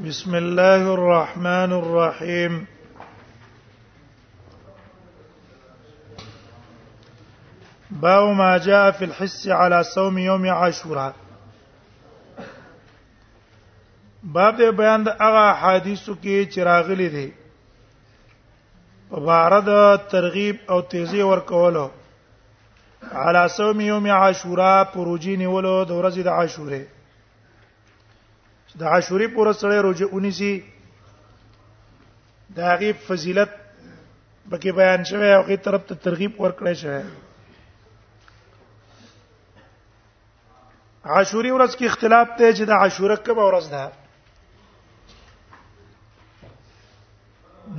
بسم الله الرحمن الرحيم باب ما جاء في الحس على صوم يوم عاشوراء باب دې بیان د هغه حدیثو کې چراغلي دي په بار د ترغیب او تیزی ورکولو علی صوم یوم عاشورا پروجی نیولو د ورځې د عاشورې د عاشورې پر سره روزه اونیسی دا غي فضیلت پکې بیان شوی او غي طرف ته ترغیب ورکړی شوی عاشوري ورځ کې اختلاف ته چې د عاشوره کومه ورځ ده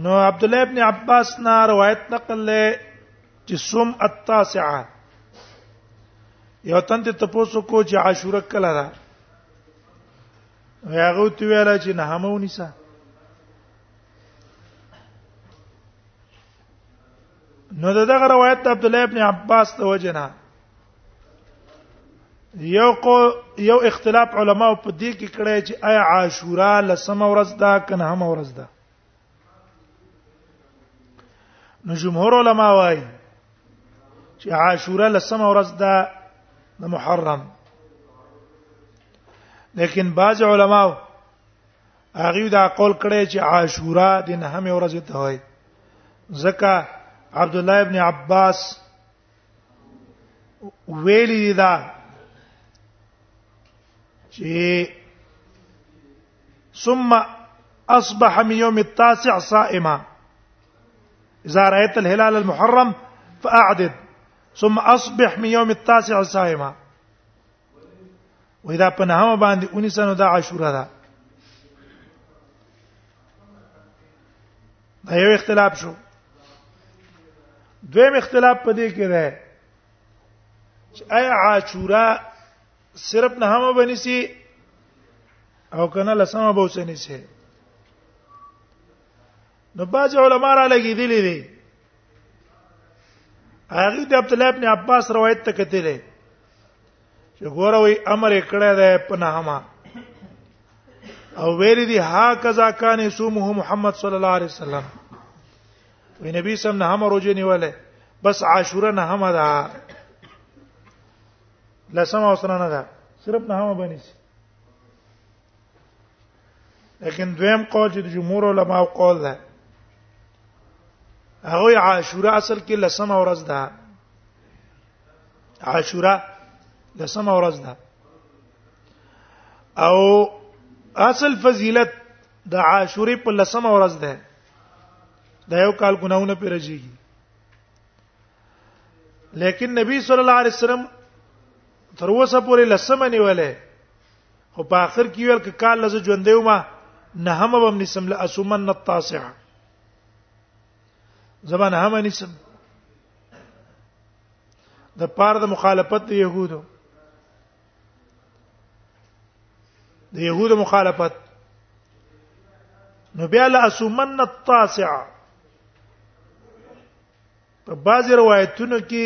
نو عبد الله ابن عباس نه روایت نقل له چې سوم التاسعه یو تن ته تاسو کو چې عاشوره کله ده هغه ته ویل چې نه همونی سه نو دغه روایت عبد الله ابن عباس ته وجنه یو کو یو اختلاف علما په دې کې کړی چې آیا عاشورا لسمه ورځ ده کنه هم ورځ ده نو جمهور علما وايي چې عاشورا لسمه ورځ ده د محرم لیکن بعض علما هغه دا قول کړي چې عاشورا د نهمه ورځ ته وایي ځکه عبد الله ابن عباس ویلی دا چې ثم اصبح من يوم التاسع صائما اذا رايت الهلال المحرم فاعدد ثم اصبح من يوم التاسع صائما وې دا په نهمه باندې 19 نو دا عاشورا ده دا یو اختلاف شو دویم اختلاف په دې کې ده چې آیا عاشورا صرف نه هم بنسي او کنه لسمه بوسنی سي نو باج علماء را لګی دی لري هغه د عبد الله ابن عباس روایت ته کتلې چې ګوروي امر کړه ده په نهما او ویری دی ها کذا کان سومه محمد صلی الله علیه وسلم وی نبی صلی الله علیه وسلم روزه نیوله بس عاشوره نه هم ده لسمه وسره نه ده صرف نه هم باندې لیکن دویم قول چې د جمهور علما او قول ده هغه عاشورا اصل کې لسمه ورځ ده عاشورا لسمه ورځ ده او اصل فضیلت د عاشورې په لسمه ورځ ده دا یو کال ګناونه پیرجیږي لیکن نبی صلی الله علیه وسلم تر اوسه پورې لسمه نیولې او په اخر کې ویل ک کال لزه ژوند دیو ما نه هم بم نسم لا اسمن التاسعه زبان هم نسم د پاره د مخالفت د يهودو د يهودو مخالفت نو بیا لا اسمن التاسعه په بعض روایتونو کې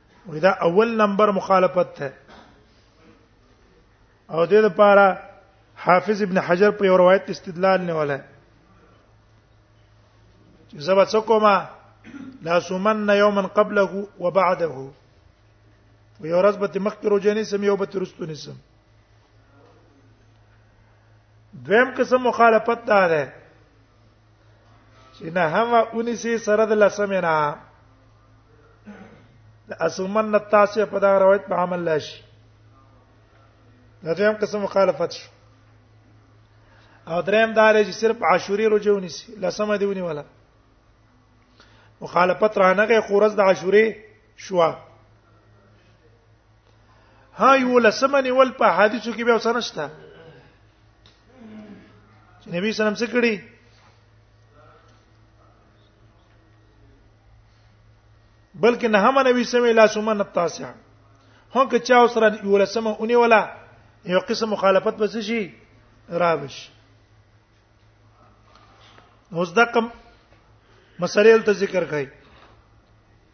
ودا اول نمبر مخالفت ده او د لپاره حافظ ابن حجر په یو روایت استدلال نه ولا چې زبا څکوما لا سمن یوما قبله وبعده و یو ورځ به مخکې روزنې سم یو به ترستو نسم دویم قسم مخالفت ده چې نه هم اونې سي سره د لسمه نه اسمن التاسع په دا روایت په عمل لاشي دا دویم قسم مخالفت شو او دریم دا لري چې صرف عاشوري رجو نسی لسمه دیونی ولا مخالفت رانه غي خورز د عاشوري شوا ها یو لسمه نیول په حدیثو کې به وسنشتہ چې نبی صلی الله علیه وسلم څه کړی بلکې نه هم نبی صلی الله علیه وسلم لا التاسع هم که چا سره یو لسمه اونې ولا یو قسم مخالفت بس شي راوش اوس دقم مسلې ته ذکر کړئ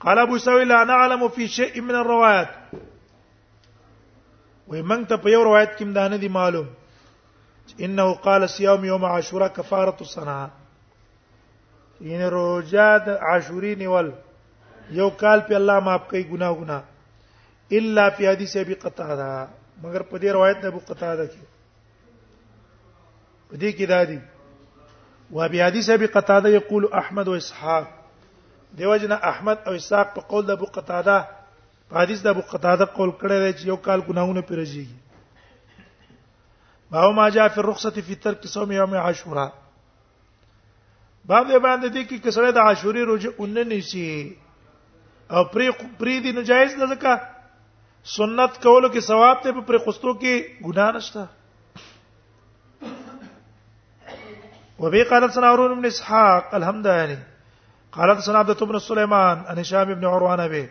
قال ابو سوي لا نعلم في شيء من الروايات وي من ته په یو روایت کې مدانه دي معلوم انه قال صيام يوم عاشوراء كفاره السنه ان روزه د عاشوري نیول یو کال په الله معاف کوي ګناه ګناه الا في حديث ابي قتاده مگر په دې روایت د ابو قتاده کې دې کې دا دي وابي حدیث ابي قتاده یقول احمد و اسحاق دیوجنه احمد او اسحاق په قول د ابو قتاده په حدیث د ابو قتاده قول کړی دی چې یو کال ګناونه پیرځيږي باو ما جاء فی الرخصه فی ترک صوم یوم عاشورا باب دې باندې دې کې کسره د عاشوري روزه اونني شي او پری پری دي نجایز ده ځکه سنت کولو کې ثواب ته پر خوستو کې ګناه نشته وبي قالت سنا هارون بن اسحاق الحمد يعني قالت سنا عبد بن سليمان عن هشام بن عروان به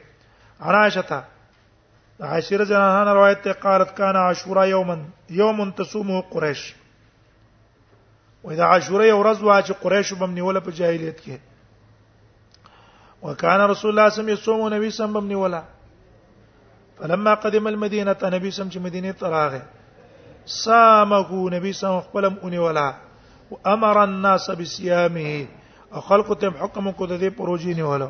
عن عائشه عائشه رضي الله عنها روایت ته قالت كان عاشوراء يوما يوم تصومه قريش وې د عاشورې ورځ وا چې قریش بم نیول په جاهلیت کې وکانه رسول الله صلی الله علیه وسلم نبی سم بم نیولا فلما قدم المدینه نبی سم چې مدینه ته راغی سامه نبی سم خپلم اونې ولا وامر الناس بصيامه او خلق ته حکم کو د دې پروژې نیولو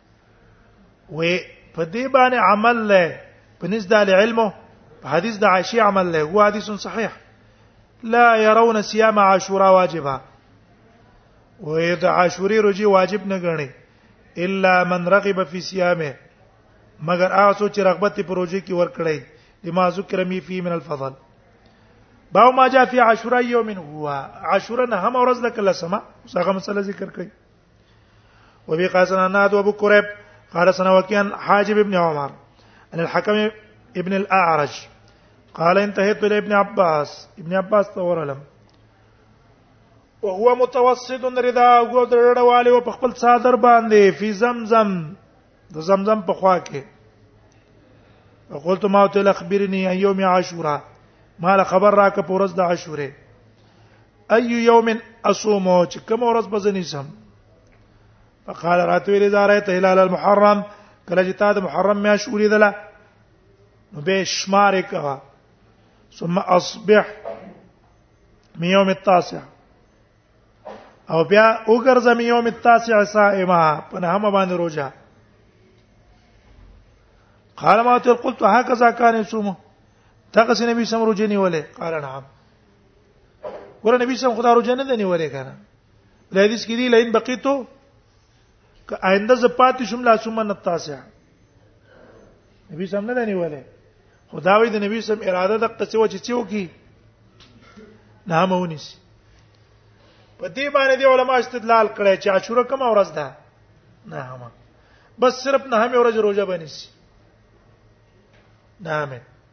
وې په دې باندې عمل لې پنځ د علم په حدیث د عائشه عمل لې هو حدیث صحیح لا يرون صيام عاشوراء واجبا وې د عاشوري روزي واجب نه ګڼي الا من رغب في صيامه مگر هغه څوک چې رغبت په روزي کې ور کړی لما ذکر می فی من الفضل باو ما جاء فی عاشوراء یوم هو عاشوراء نه هم ورځ لکه لسمه څنګه مسله ذکر کړي وبي قاسنا ناد ابو قريب قال سنا وكيان حاجب ابن عمر عن الحكم ابن الأعرج قال انتهيت إلى ابن عباس ابن عباس تور لم وهو متوسط رضا او والي او خپل صادر باندې في زمزم د زمزم په خوا کې قلت ما تل اخبرني يوم عاشوراء ما له خبر راکه په ورځ د عاشوره اي يوم اصوم چې کوم ورځ بزنی سم فقال راتو الى داره هلال المحرم کله چې تا د محرم میا شوري دله نو به شمار کوا ثم اصبح من يوم التاسع او بیا وګرځم یوم التاسع صائما په نهمه باندې روزه قال ما تر قلت هكذا كان يصوم تاګه سي نبی سم روزه نیولې قال نعم ګور نبی سم خدا روزه نه نیولې کنه د حدیث کې دی لئن بقیتو که آینده ز پاتې شوم لا ثم التاسع نبی سم نه دی نیولې خداوی د نبی سم اراده د قصې و چې څو کی نه مونیس په دې باندې دی علما استدلال کړي چې عاشوره کوم ورځ ده نه هم بس صرف نه هم ورځ روزه بنسي نه هم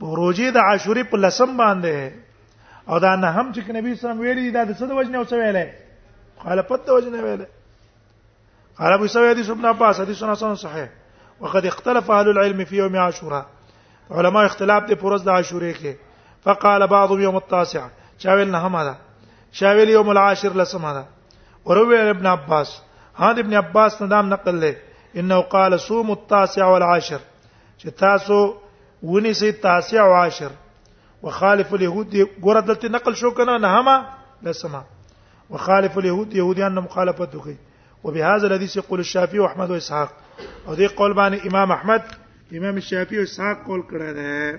روزي د عاشوري په لسم باندې او دا نه هم چې نبی صلی الله علیه وسلم ویلي دا د څه د وجنه او څه ویلې خالفت د وجنه ویلې قال ابو سعيد حديث ابن عباس حديث حسن صحيح وقد اختلف اهل العلم في يوم عاشوراء علماء اختلاف دي پرز د عاشوره کې فقال بعضهم يوم التاسع شاول نه هم ده شاول يوم العاشر لسم ده وروي ابن عباس هذا ابن عباس ندام نقل له انه قال صوم التاسع والعاشر چې تاسو ونی سي تاسع او عاشر وخالف اليهود ګوره دلته نقل شو کنه نه هما لسما وخالف اليهود يهوديان مخالفت وکي وبهذا الذي يقول الشافعي واحمد واسحاق او دې قول باندې امام احمد امام الشافعي او اسحاق قول کړی دی